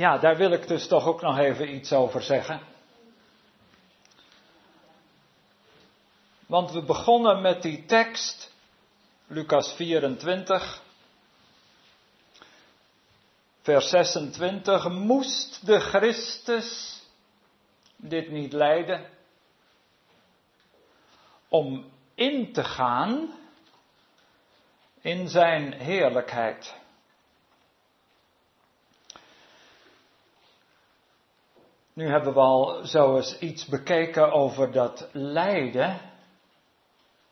ja, daar wil ik dus toch ook nog even iets over zeggen. Want we begonnen met die tekst, Lucas 24, vers 26. Moest de Christus dit niet lijden? Om in te gaan in zijn heerlijkheid. Nu hebben we al zo eens iets bekeken over dat lijden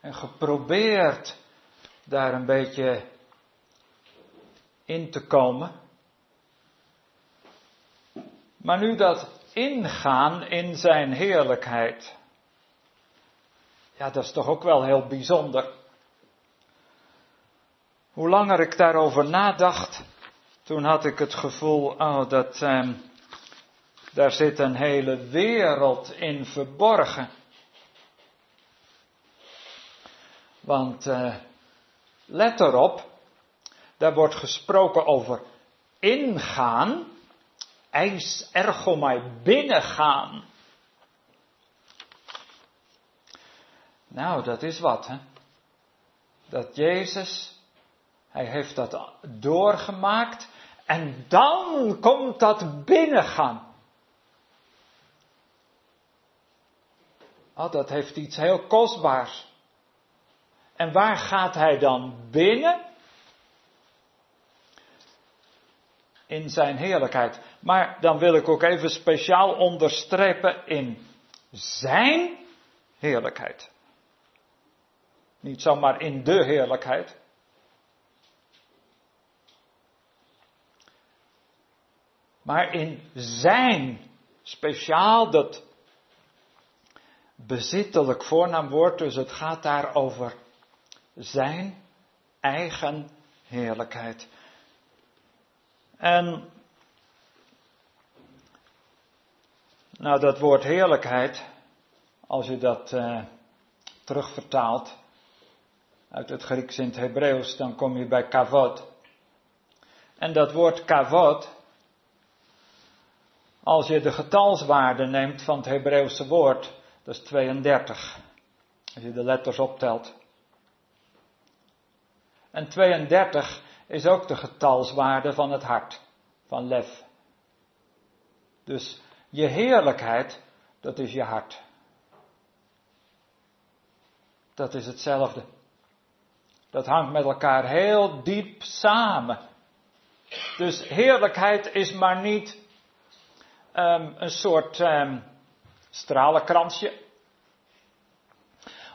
en geprobeerd daar een beetje in te komen. Maar nu dat ingaan in zijn heerlijkheid. Ja, dat is toch ook wel heel bijzonder. Hoe langer ik daarover nadacht, toen had ik het gevoel, oh, dat eh, daar zit een hele wereld in verborgen. Want uh, let erop, daar wordt gesproken over ingaan, eis ergomai binnengaan. Nou, dat is wat, hè? Dat Jezus, hij heeft dat doorgemaakt en dan komt dat binnengaan. Oh, dat heeft iets heel kostbaars. En waar gaat hij dan binnen? In zijn heerlijkheid. Maar dan wil ik ook even speciaal onderstrepen in zijn heerlijkheid. Niet zomaar in de heerlijkheid. Maar in zijn speciaal dat bezittelijk voornaamwoord, dus het gaat daar over zijn eigen heerlijkheid. En nou, dat woord heerlijkheid, als je dat uh, terugvertaalt uit het Grieks in het Hebreeuws, dan kom je bij kavod. En dat woord kavod, als je de getalswaarde neemt van het Hebreeuwse woord, dat is 32. Als je de letters optelt. En 32 is ook de getalswaarde van het hart, van lef. Dus je heerlijkheid, dat is je hart. Dat is hetzelfde. Dat hangt met elkaar heel diep samen. Dus heerlijkheid is maar niet um, een soort um, stralenkransje.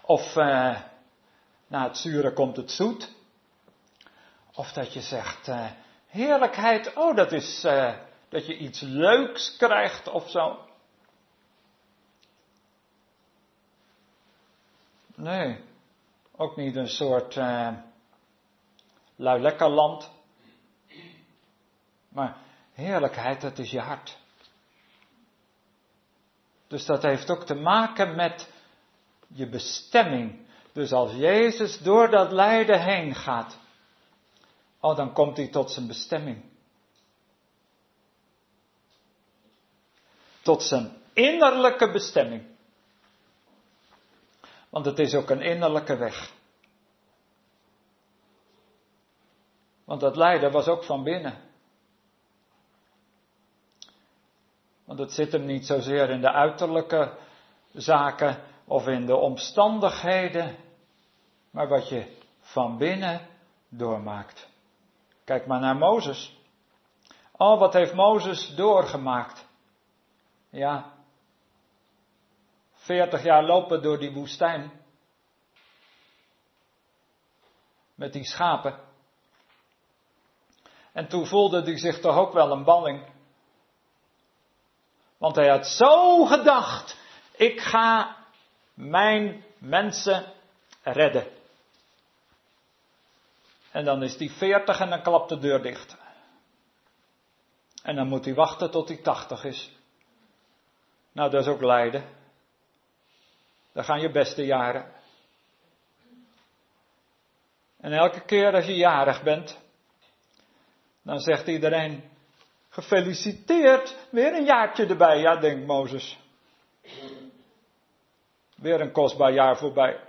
Of uh, na het zure komt het zoet. Of dat je zegt, uh, heerlijkheid, oh dat is uh, dat je iets leuks krijgt of zo. Nee, ook niet een soort lui lekker land. Maar heerlijkheid, dat is je hart. Dus dat heeft ook te maken met je bestemming. Dus als Jezus door dat lijden heen gaat, oh, dan komt hij tot zijn bestemming. Tot zijn innerlijke bestemming. Want het is ook een innerlijke weg. Want dat lijden was ook van binnen. Want het zit hem niet zozeer in de uiterlijke zaken of in de omstandigheden, maar wat je van binnen doormaakt. Kijk maar naar Mozes. Oh, wat heeft Mozes doorgemaakt? Ja, 40 jaar lopen door die woestijn. Met die schapen. En toen voelde hij zich toch ook wel een balling. Want hij had zo gedacht, ik ga mijn mensen redden. En dan is die 40 en dan klapt de deur dicht. En dan moet hij wachten tot hij 80 is. Nou, dat is ook lijden. Dan gaan je beste jaren. En elke keer als je jarig bent, dan zegt iedereen, Gefeliciteerd, weer een jaartje erbij, ja, denkt Mozes. Weer een kostbaar jaar voorbij.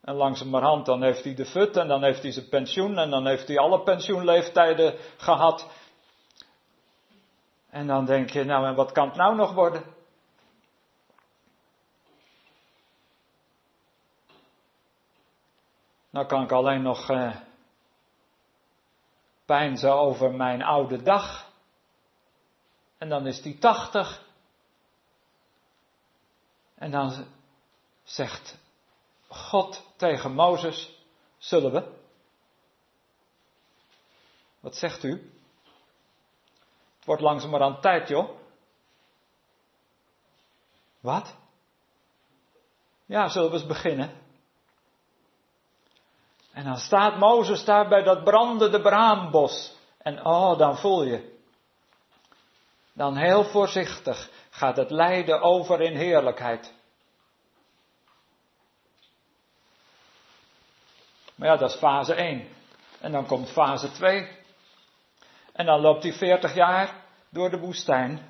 En langzamerhand dan heeft hij de fut en dan heeft hij zijn pensioen en dan heeft hij alle pensioenleeftijden gehad. En dan denk je, nou en wat kan het nou nog worden? Nou kan ik alleen nog eh, pijnzen over mijn oude dag. En dan is die tachtig. En dan zegt God tegen Mozes, zullen we? Wat zegt u? Het wordt langzamerhand tijd, joh. Wat? Ja, zullen we eens beginnen? En dan staat Mozes daar bij dat brandende braambos. En oh, dan voel je. Dan heel voorzichtig gaat het lijden over in heerlijkheid. Maar ja, dat is fase 1. En dan komt fase 2. En dan loopt hij 40 jaar door de woestijn.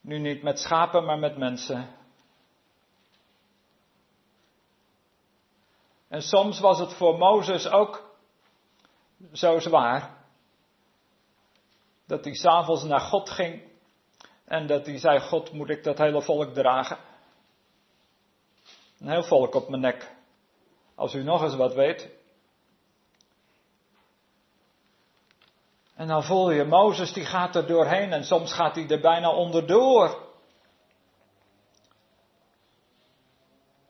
Nu niet met schapen, maar met mensen. En soms was het voor Mozes ook zo zwaar. Dat hij s'avonds naar God ging en dat hij zei: God, moet ik dat hele volk dragen? Een heel volk op mijn nek. Als u nog eens wat weet. En dan voel je, Mozes die gaat er doorheen en soms gaat hij er bijna onderdoor.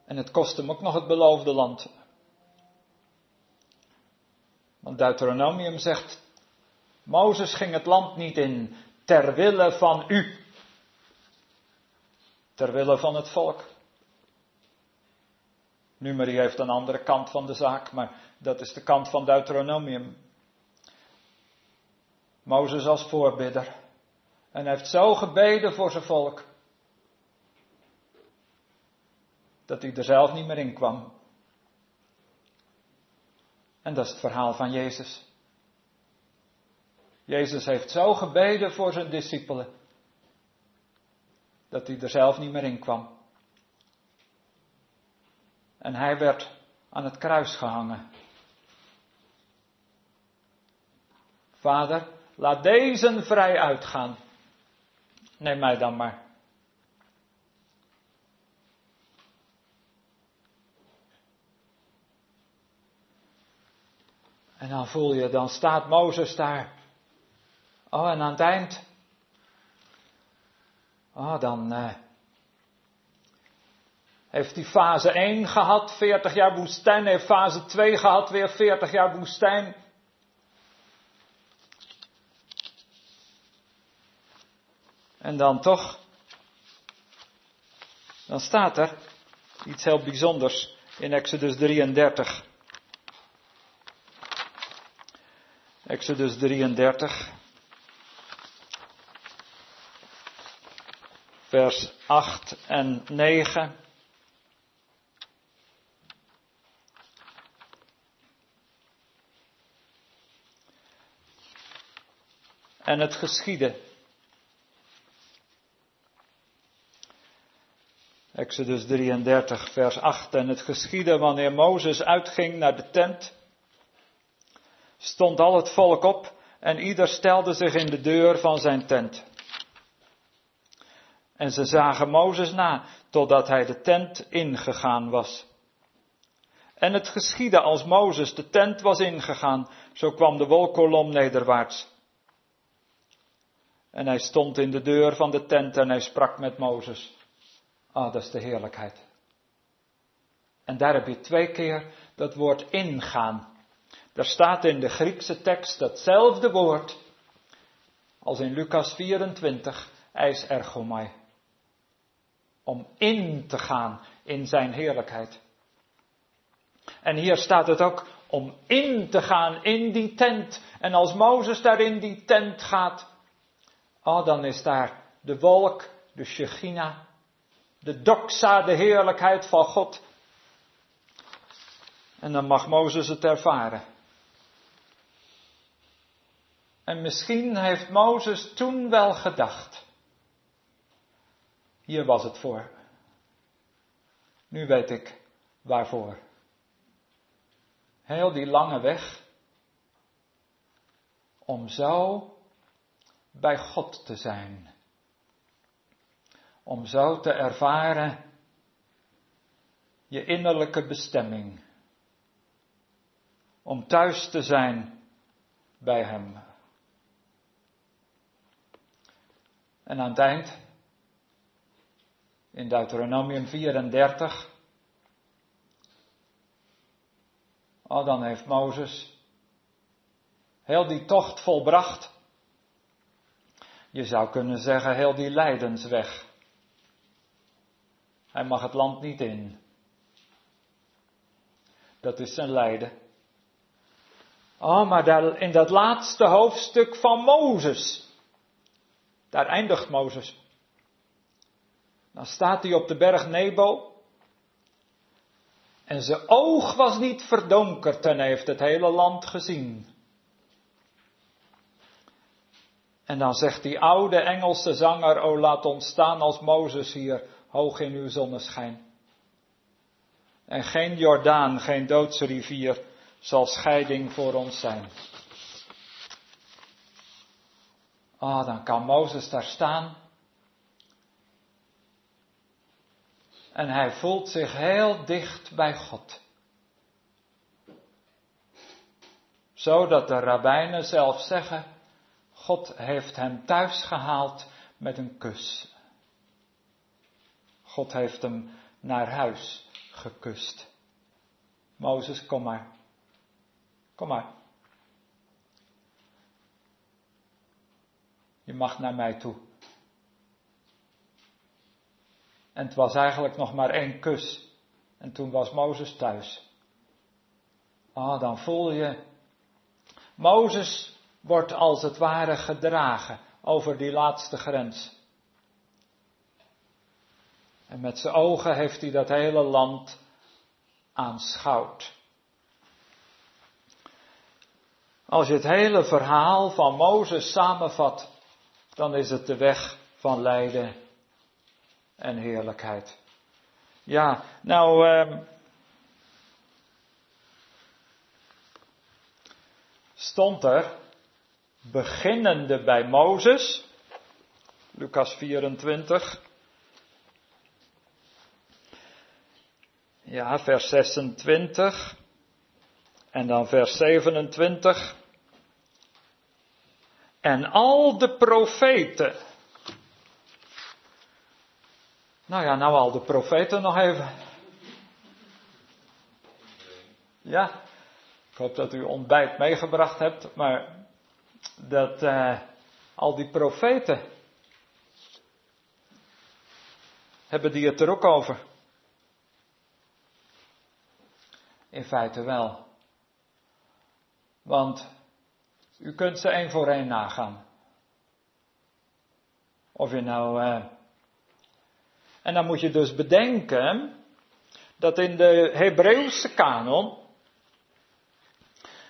En het kost hem ook nog het beloofde land. Want Deuteronomium zegt, Mozes ging het land niet in ter wille van u. Ter wille van het volk. Numeri heeft een andere kant van de zaak, maar dat is de kant van Deuteronomium. Mozes als voorbidder. En heeft zo gebeden voor zijn volk. Dat hij er zelf niet meer in kwam. En dat is het verhaal van Jezus. Jezus heeft zo gebeden voor zijn discipelen. Dat hij er zelf niet meer in kwam. En hij werd aan het kruis gehangen. Vader, laat deze vrij uitgaan. Neem mij dan maar. En dan voel je, dan staat Mozes daar. Oh, en aan het eind. Oh, dan uh, heeft hij fase 1 gehad, 40 jaar woestijn. Heeft fase 2 gehad, weer 40 jaar woestijn. En dan toch, dan staat er iets heel bijzonders in Exodus 33. Exodus 33. Vers 8 en 9. En het geschiedde. Exodus 33, vers 8. En het geschiedde wanneer Mozes uitging naar de tent stond al het volk op en ieder stelde zich in de deur van zijn tent. En ze zagen Mozes na, totdat hij de tent ingegaan was. En het geschiedde als Mozes de tent was ingegaan, zo kwam de wolkolom nederwaarts. En hij stond in de deur van de tent en hij sprak met Mozes. Ah, dat is de heerlijkheid. En daar heb je twee keer dat woord ingaan. Er staat in de Griekse tekst hetzelfde woord als in Lucas 24, eis ergomai. Om in te gaan in zijn heerlijkheid. En hier staat het ook om in te gaan in die tent. En als Mozes daar in die tent gaat, oh, dan is daar de wolk, de Shechina, de doxa, de heerlijkheid van God. En dan mag Mozes het ervaren. En misschien heeft Mozes toen wel gedacht. Hier was het voor. Nu weet ik waarvoor. Heel die lange weg. Om zo bij God te zijn. Om zo te ervaren je innerlijke bestemming. Om thuis te zijn bij Hem. En aan het eind, in Deuteronomium 34, oh, dan heeft Mozes heel die tocht volbracht. Je zou kunnen zeggen, heel die lijdensweg. Hij mag het land niet in. Dat is zijn lijden. Oh, maar daar, in dat laatste hoofdstuk van Mozes, daar eindigt Mozes. Dan staat hij op de berg Nebo. En zijn oog was niet verdonkerd en hij heeft het hele land gezien. En dan zegt die oude Engelse zanger, o laat ons staan als Mozes hier, hoog in uw zonneschijn. En geen Jordaan, geen doodse rivier zal scheiding voor ons zijn. Ah, oh, dan kan Mozes daar staan. En hij voelt zich heel dicht bij God. Zodat de rabbijnen zelf zeggen, God heeft hem thuis gehaald met een kus. God heeft hem naar huis gekust. Mozes, kom maar. Kom maar. Je mag naar mij toe. En het was eigenlijk nog maar één kus. En toen was Mozes thuis. Ah, dan voel je. Mozes wordt als het ware gedragen over die laatste grens. En met zijn ogen heeft hij dat hele land aanschouwd. Als je het hele verhaal van Mozes samenvat, dan is het de weg van lijden en heerlijkheid. Ja, nou, eh, stond er, beginnende bij Mozes, Lucas 24, ja, vers 26 en dan vers 27. En al de profeten. Nou ja, nou al de profeten nog even. Ja, ik hoop dat u ontbijt meegebracht hebt, maar dat uh, al die profeten hebben die het er ook over. In feite wel. Want u kunt ze één voor één nagaan. Of je nou. Uh... En dan moet je dus bedenken dat in de Hebreeuwse kanon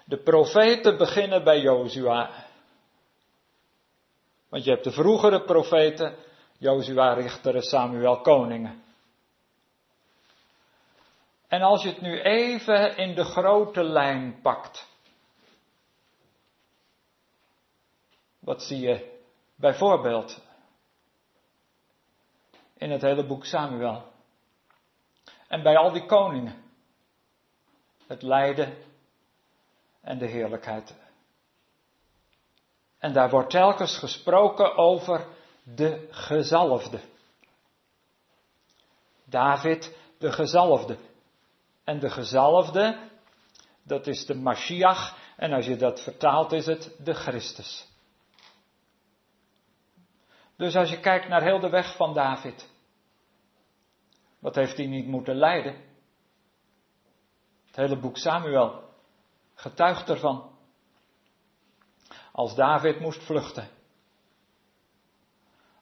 de profeten beginnen bij Jozua. Want je hebt de vroegere profeten, Jozua, Richter Samuel, koningen. En als je het nu even in de grote lijn pakt. Wat zie je bijvoorbeeld in het hele boek Samuel? En bij al die koningen. Het lijden en de heerlijkheid. En daar wordt telkens gesproken over de gezalfde. David, de gezalfde. En de gezalfde, dat is de Mashiach. En als je dat vertaalt, is het de Christus. Dus als je kijkt naar heel de weg van David, wat heeft hij niet moeten lijden? Het hele boek Samuel getuigt ervan. Als David moest vluchten.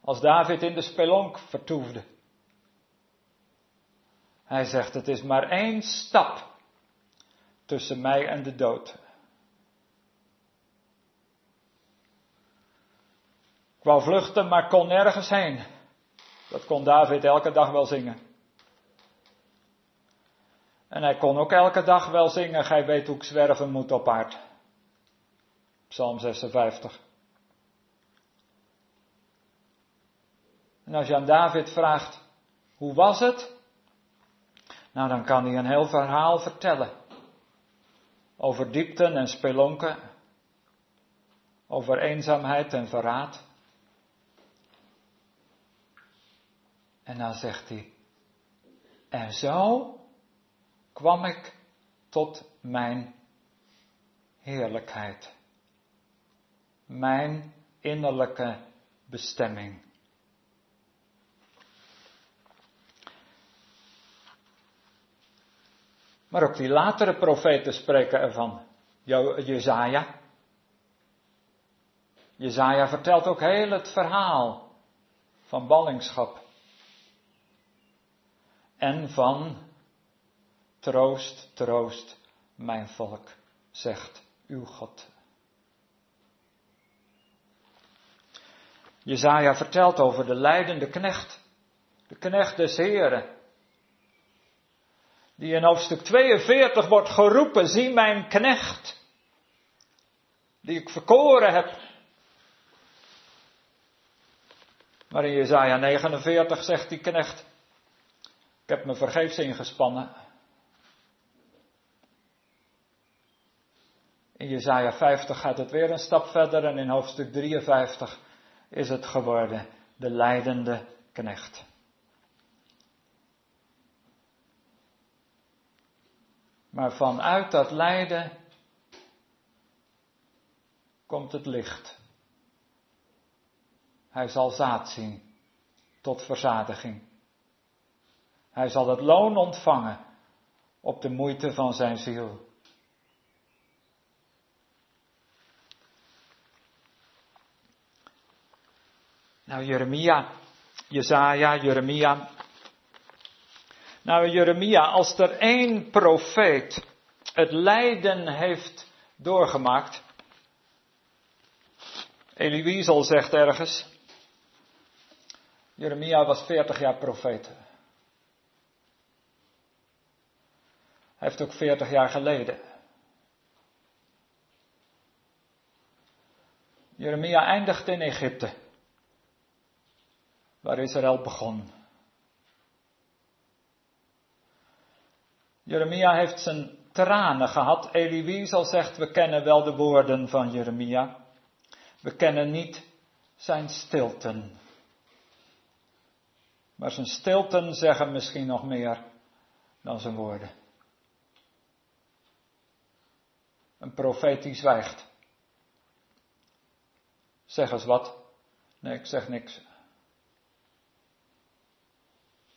Als David in de spelonk vertoefde. Hij zegt, het is maar één stap tussen mij en de dood. Wou vluchten, maar kon nergens heen. Dat kon David elke dag wel zingen. En hij kon ook elke dag wel zingen, gij weet hoe ik zwerven moet op aard. Psalm 56. En als je aan David vraagt, hoe was het? Nou, dan kan hij een heel verhaal vertellen. Over diepten en spelonken. Over eenzaamheid en verraad. En dan zegt hij, en zo kwam ik tot mijn heerlijkheid. Mijn innerlijke bestemming. Maar ook die latere profeten spreken ervan. Jezaja. Jezaja vertelt ook heel het verhaal van ballingschap. En van troost, troost mijn volk, zegt uw God. Jezaja vertelt over de leidende knecht, de knecht des Heren, die in hoofdstuk 42 wordt geroepen, zie mijn knecht, die ik verkoren heb. Maar in Jezaja 49 zegt die knecht, ik heb me vergeefs ingespannen. In Jezaja 50 gaat het weer een stap verder en in hoofdstuk 53 is het geworden de leidende knecht. Maar vanuit dat lijden komt het licht. Hij zal zaad zien tot verzadiging. Hij zal het loon ontvangen op de moeite van zijn ziel. Nou, Jeremia, Jezaja, Jeremia, nou, Jeremia, als er één profeet het lijden heeft doorgemaakt. Elie zegt ergens. Jeremia was 40 jaar profeet. Heeft ook 40 jaar geleden. Jeremia eindigt in Egypte, waar Israël begon. Jeremia heeft zijn tranen gehad. Elie Wiesel zegt, we kennen wel de woorden van Jeremia. We kennen niet zijn stilten. Maar zijn stilten zeggen misschien nog meer dan zijn woorden. Een profeet die zwijgt. Zeg eens wat. Nee, ik zeg niks.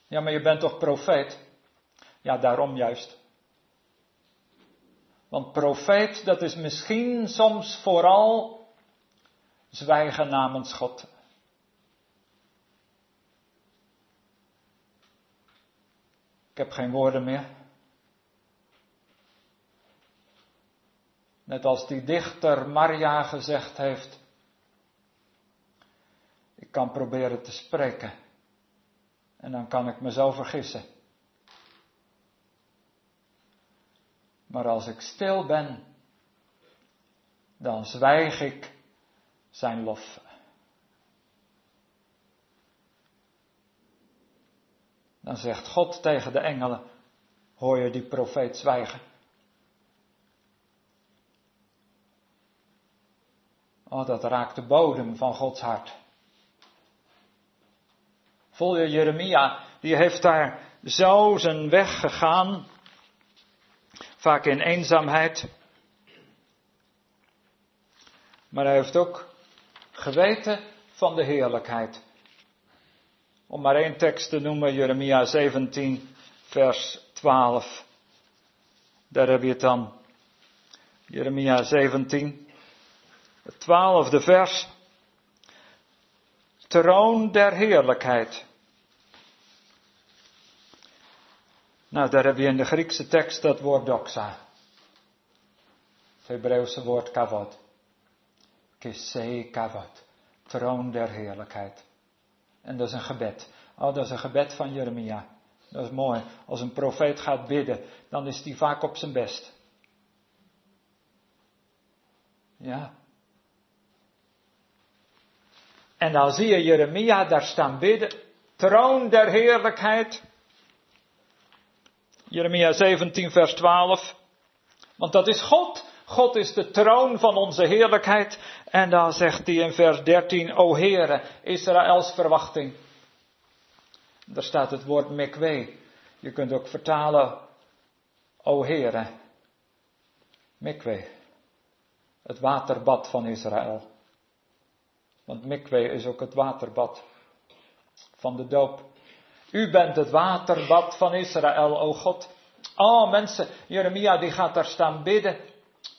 Ja, maar je bent toch profeet? Ja, daarom juist. Want profeet, dat is misschien soms vooral zwijgen namens God. Ik heb geen woorden meer. Net als die dichter Maria gezegd heeft. Ik kan proberen te spreken. En dan kan ik me zo vergissen. Maar als ik stil ben, dan zwijg ik zijn lof. Dan zegt God tegen de engelen, hoor je die profeet zwijgen? Oh, dat raakt de bodem van Gods hart. Voel je Jeremia, die heeft daar zo zijn weg gegaan vaak in eenzaamheid. Maar hij heeft ook geweten van de heerlijkheid. Om maar één tekst te noemen, Jeremia 17, vers 12. Daar heb je het dan. Jeremia 17, het twaalfde vers. Troon der heerlijkheid. Nou, daar heb je in de Griekse tekst dat woord doxa. Het Hebreeuwse woord kavod. Kisei kavod. troon der heerlijkheid. En dat is een gebed. Oh, dat is een gebed van Jeremia. Dat is mooi. Als een profeet gaat bidden, dan is die vaak op zijn best. Ja. En dan zie je Jeremia daar staan bidden. Troon der heerlijkheid. Jeremia 17, vers 12. Want dat is God. God is de troon van onze heerlijkheid. En dan zegt hij in vers 13, O Heere, Israëls verwachting. Daar staat het woord mikwe. Je kunt ook vertalen, O Heere, mikwe. Het waterbad van Israël. Want mikwe is ook het waterbad van de doop. U bent het waterbad van Israël, o God. Oh mensen, Jeremia die gaat daar staan bidden,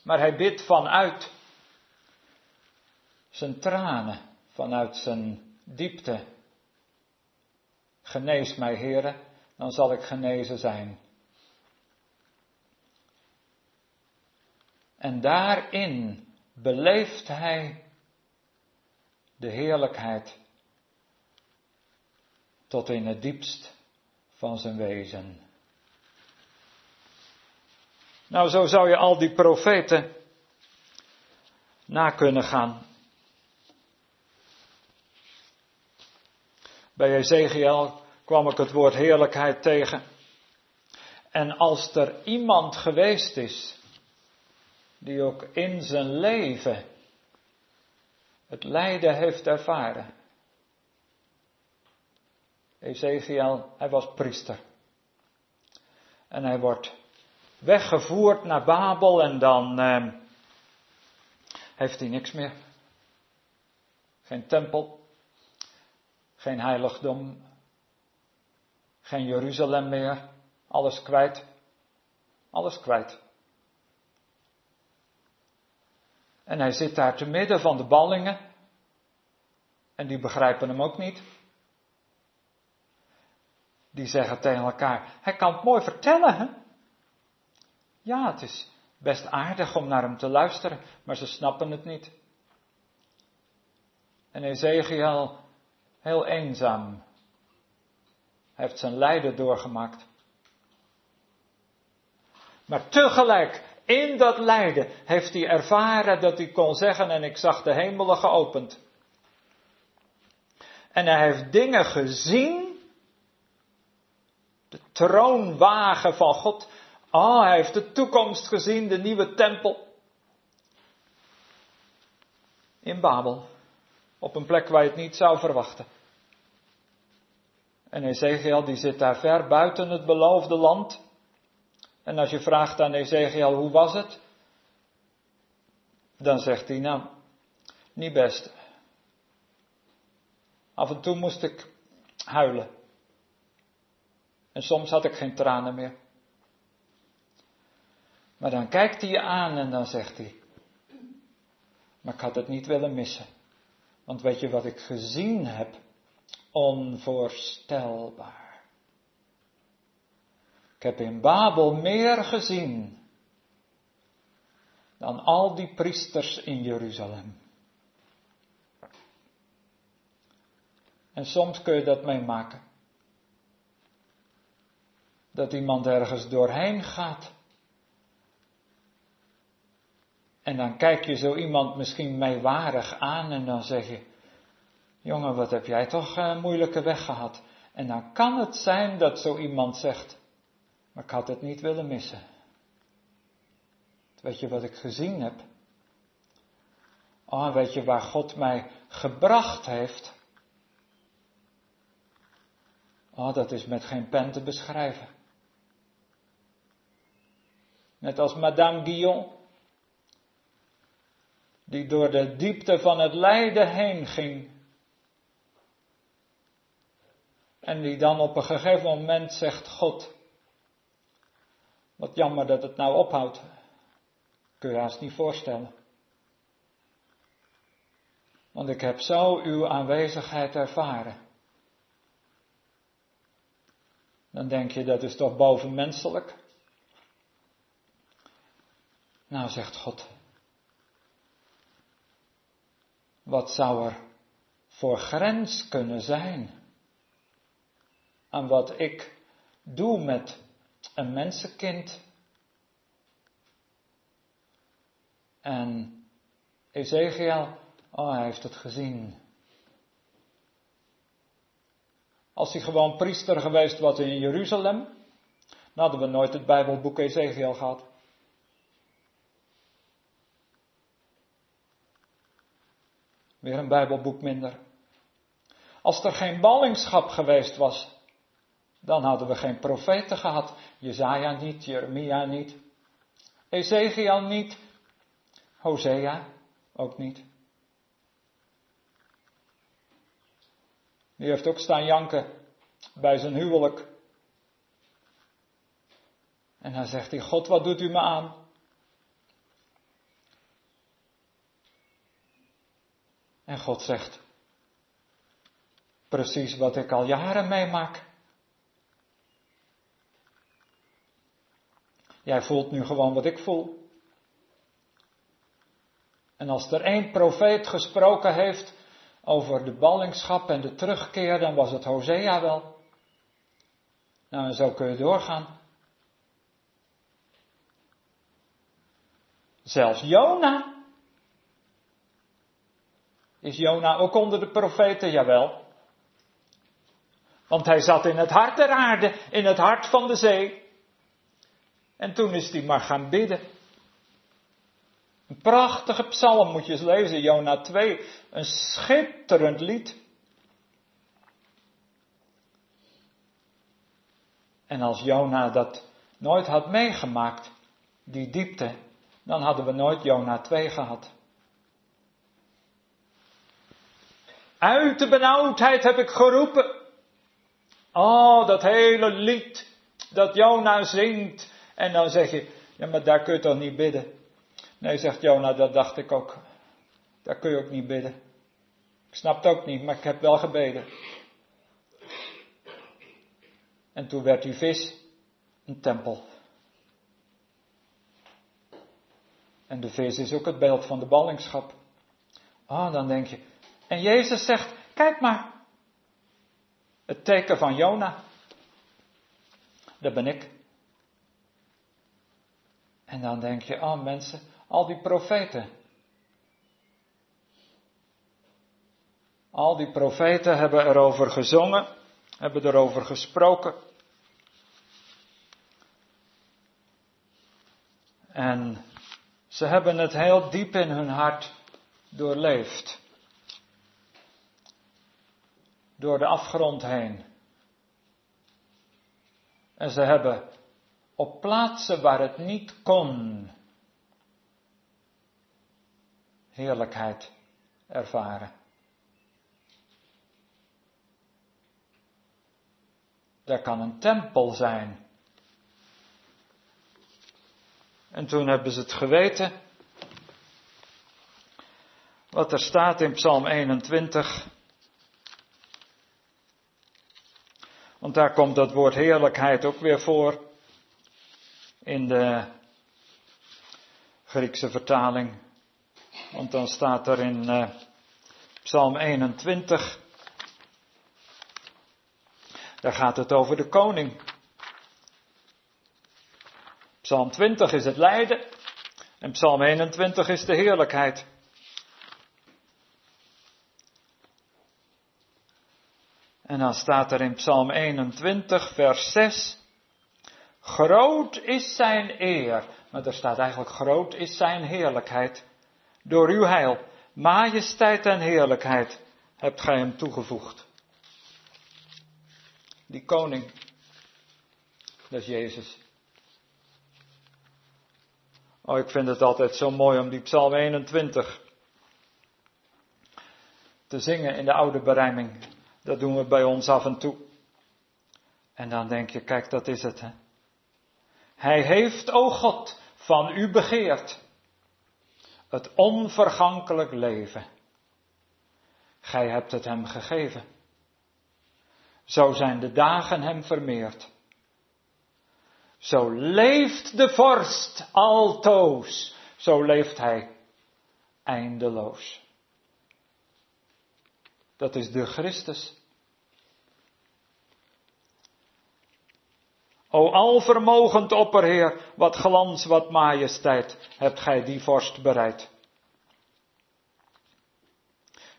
maar hij bidt vanuit zijn tranen, vanuit zijn diepte. Genees mij, heren, dan zal ik genezen zijn. En daarin beleeft hij de heerlijkheid tot in het diepst van zijn wezen. Nou, zo zou je al die profeten na kunnen gaan. Bij Ezekiel kwam ik het woord heerlijkheid tegen. En als er iemand geweest is die ook in zijn leven het lijden heeft ervaren. Ezekiel, hij was priester. En hij wordt weggevoerd naar Babel en dan eh, heeft hij niks meer. Geen tempel, geen heiligdom, geen Jeruzalem meer, alles kwijt, alles kwijt. En hij zit daar te midden van de ballingen en die begrijpen hem ook niet. Die zeggen tegen elkaar, hij kan het mooi vertellen, hè? Ja, het is best aardig om naar hem te luisteren, maar ze snappen het niet. En Ezekiel, heel eenzaam, heeft zijn lijden doorgemaakt. Maar tegelijk, in dat lijden, heeft hij ervaren dat hij kon zeggen, en ik zag de hemelen geopend. En hij heeft dingen gezien, de troonwagen van God, Ah, hij heeft de toekomst gezien, de nieuwe tempel. In Babel. Op een plek waar je het niet zou verwachten. En Ezekiel die zit daar ver buiten het beloofde land. En als je vraagt aan Ezekiel hoe was het? Dan zegt hij nou, niet best. Af en toe moest ik huilen. En soms had ik geen tranen meer. Maar dan kijkt hij je aan en dan zegt hij, maar ik had het niet willen missen. Want weet je wat ik gezien heb? Onvoorstelbaar. Heb in Babel meer gezien dan al die priesters in Jeruzalem. En soms kun je dat meemaken. Dat iemand ergens doorheen gaat En dan kijk je zo iemand misschien meewarig aan en dan zeg je, jongen, wat heb jij toch een moeilijke weg gehad. En dan kan het zijn dat zo iemand zegt, maar ik had het niet willen missen. Weet je wat ik gezien heb? Oh, weet je waar God mij gebracht heeft? Oh, dat is met geen pen te beschrijven. Net als Madame Guillon die door de diepte van het lijden heen ging. En die dan op een gegeven moment zegt: God, wat jammer dat het nou ophoudt. Kun je haast niet voorstellen. Want ik heb zo uw aanwezigheid ervaren. Dan denk je dat is toch bovenmenselijk? Nou, zegt God, Wat zou er voor grens kunnen zijn aan wat ik doe met een mensenkind. En Ezekiel, oh hij heeft het gezien. Als hij gewoon priester geweest was in Jeruzalem, dan hadden we nooit het Bijbelboek Ezekiel gehad. Weer een Bijbelboek minder. Als er geen ballingschap geweest was, dan hadden we geen profeten gehad. Jezaja niet, Jeremia niet, Ezekiel niet, Hosea ook niet. Die heeft ook staan janken bij zijn huwelijk. En dan zegt hij, God, wat doet u me aan? En God zegt, precies wat ik al jaren meemaak. Jij voelt nu gewoon wat ik voel. En als er één profeet gesproken heeft over de ballingschap en de terugkeer, dan was het Hosea wel. Nou, en zo kun je doorgaan. Zelfs Jona. Is Jona ook onder de profeten? Jawel. Want hij zat in het hart der aarde, in het hart van de zee. En toen is hij maar gaan bidden. Een prachtige psalm moet je eens lezen, Jona 2. Een schitterend lied. En als Jona dat nooit had meegemaakt, die diepte, dan hadden we nooit Jona 2 gehad. Uit de benauwdheid heb ik geroepen. Oh, dat hele lied dat Jona zingt. En dan zeg je, ja, maar daar kun je toch niet bidden? Nee, zegt Jona, dat dacht ik ook. Daar kun je ook niet bidden. Ik snap het ook niet, maar ik heb wel gebeden. En toen werd die vis een tempel. En de vis is ook het beeld van de ballingschap. Ah, oh, dan denk je. En Jezus zegt, kijk maar. Het teken van Jona. Dat ben ik. En dan denk je, oh mensen, al die profeten. Al die profeten hebben erover gezongen, hebben erover gesproken. En ze hebben het heel diep in hun hart doorleefd. Door de afgrond heen. En ze hebben op plaatsen waar het niet kon, heerlijkheid ervaren. Daar kan een tempel zijn. En toen hebben ze het geweten. Wat er staat in Psalm 21. Want daar komt dat woord heerlijkheid ook weer voor. In de Griekse vertaling. Want dan staat er in uh, Psalm 21. Daar gaat het over de koning. Psalm 20 is het lijden. En Psalm 21 is de heerlijkheid. En dan staat er in Psalm 21, vers 6. Groot is zijn eer. Maar er staat eigenlijk groot is zijn heerlijkheid. Door uw heil, majesteit en heerlijkheid hebt gij hem toegevoegd. Die koning, dat is Jezus. Oh, ik vind het altijd zo mooi om die Psalm 21 te zingen in de oude berijming. Dat doen we bij ons af en toe. En dan denk je, kijk, dat is het. Hè? Hij heeft, o God, van u begeerd het onvergankelijk leven. Gij hebt het hem gegeven. Zo zijn de dagen hem vermeerd. Zo leeft de vorst altoos, zo leeft hij eindeloos. Dat is de Christus. O alvermogend opperheer, wat glans, wat majesteit, hebt gij die vorst bereid.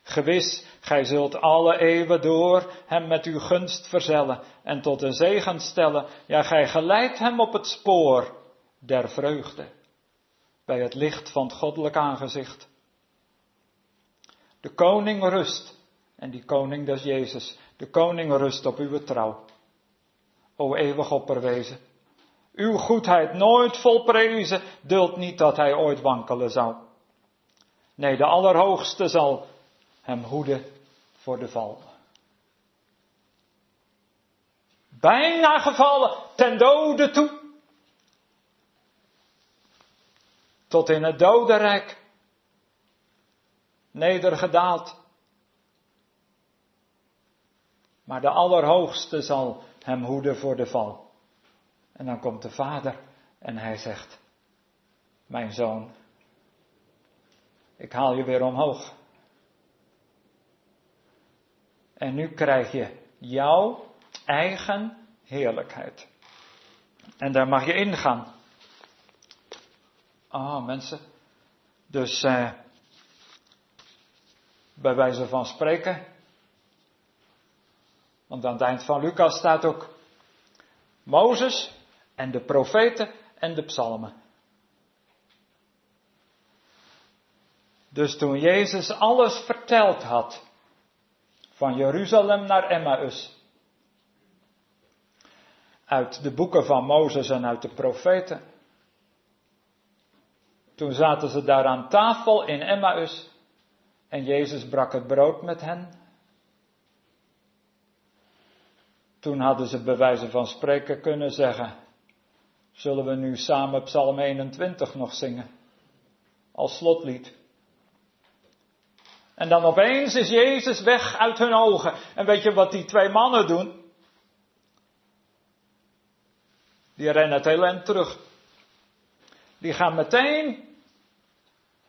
Gewis, gij zult alle eeuwen door hem met uw gunst verzellen en tot een zegen stellen. Ja, gij geleidt hem op het spoor der vreugde, bij het licht van het goddelijk aangezicht. De koning rust, en die koning is Jezus, de koning rust op uw trouw. O eeuwig opperwezen, uw goedheid nooit volprezen, dult niet dat hij ooit wankelen zou. Nee, de Allerhoogste zal hem hoeden voor de val. Bijna gevallen, ten dode toe. Tot in het dodenrijk. Nedergedaald. Maar de Allerhoogste zal hem hoeden voor de val. En dan komt de vader en hij zegt, mijn zoon, ik haal je weer omhoog. En nu krijg je jouw eigen heerlijkheid. En daar mag je ingaan. Ah, oh, mensen. Dus eh, bij wijze van spreken. Want aan het eind van Lucas staat ook Mozes en de profeten en de psalmen. Dus toen Jezus alles verteld had van Jeruzalem naar Emmaus. Uit de boeken van Mozes en uit de profeten. Toen zaten ze daar aan tafel in Emmaus en Jezus brak het brood met hen. Toen hadden ze bij wijze van spreken kunnen zeggen, zullen we nu samen Psalm 21 nog zingen als slotlied. En dan opeens is Jezus weg uit hun ogen. En weet je wat die twee mannen doen? Die rennen het heel terug. Die gaan meteen,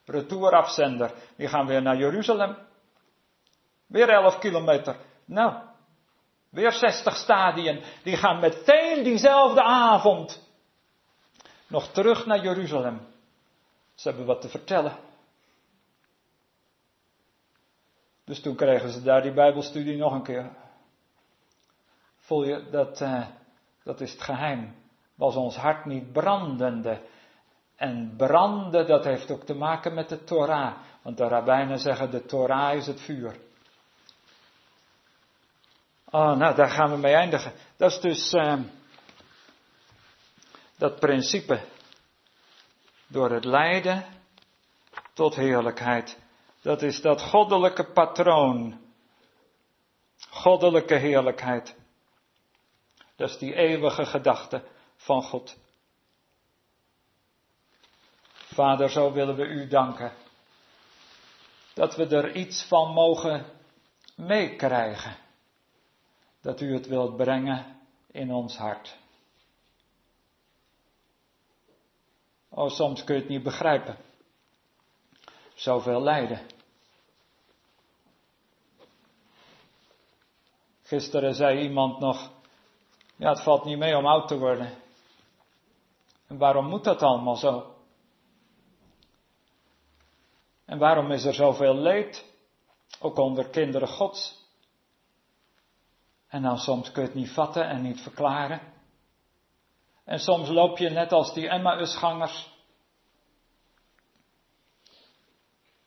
retour afzender, die gaan weer naar Jeruzalem. Weer 11 kilometer. Nou, weer 60 stadien. Die gaan meteen diezelfde avond nog terug naar Jeruzalem. Ze hebben wat te vertellen. Dus toen kregen ze daar die Bijbelstudie nog een keer. Voel je, dat, uh, dat is het geheim. Was ons hart niet brandende. En branden, dat heeft ook te maken met de Torah. Want de rabbijnen zeggen, de Torah is het vuur. Oh, nou, daar gaan we mee eindigen. Dat is dus uh, dat principe. Door het lijden tot heerlijkheid. Dat is dat goddelijke patroon. Goddelijke heerlijkheid. Dat is die eeuwige gedachte van God. Vader, zo willen we u danken. Dat we er iets van mogen meekrijgen. Dat u het wilt brengen in ons hart. Oh, soms kun je het niet begrijpen. Zoveel lijden. Gisteren zei iemand nog, ja het valt niet mee om oud te worden. En waarom moet dat allemaal zo? En waarom is er zoveel leed, ook onder kinderen Gods? En dan soms kun je het niet vatten en niet verklaren. En soms loop je net als die Emmausgangers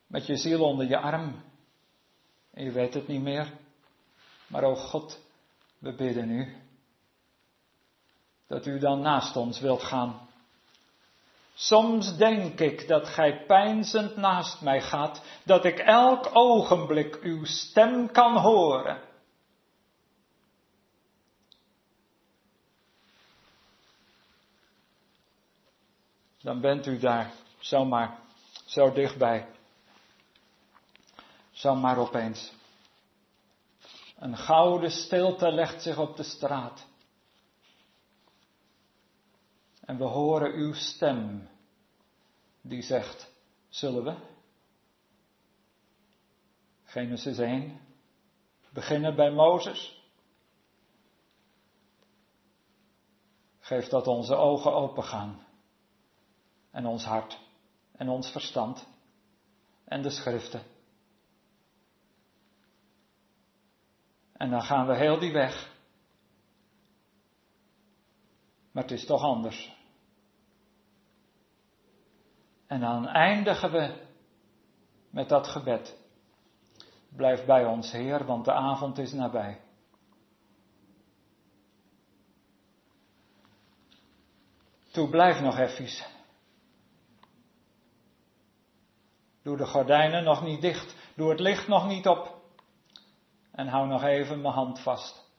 met je ziel onder je arm en je weet het niet meer. Maar o God, we bidden u dat u dan naast ons wilt gaan. Soms denk ik dat gij pijnzend naast mij gaat, dat ik elk ogenblik uw stem kan horen. Dan bent u daar zomaar zo dichtbij. Zomaar opeens. Een gouden stilte legt zich op de straat. En we horen uw stem die zegt, zullen we? Genesis 1, Beginnen bij Mozes. Geef dat onze ogen open gaan. En ons hart. En ons verstand. En de schriften. En dan gaan we heel die weg. Maar het is toch anders. En dan eindigen we met dat gebed. Blijf bij ons, Heer, want de avond is nabij. Toe, blijf nog even. Doe de gordijnen nog niet dicht. Doe het licht nog niet op. En hou nog even mijn hand vast.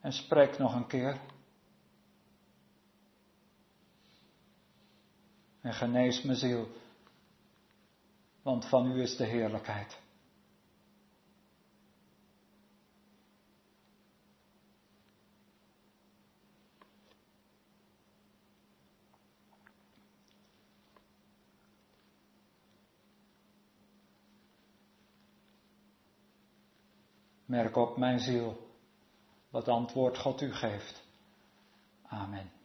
En spreek nog een keer. En genees mijn ziel, want van u is de heerlijkheid. Merk op mijn ziel wat antwoord God u geeft. Amen.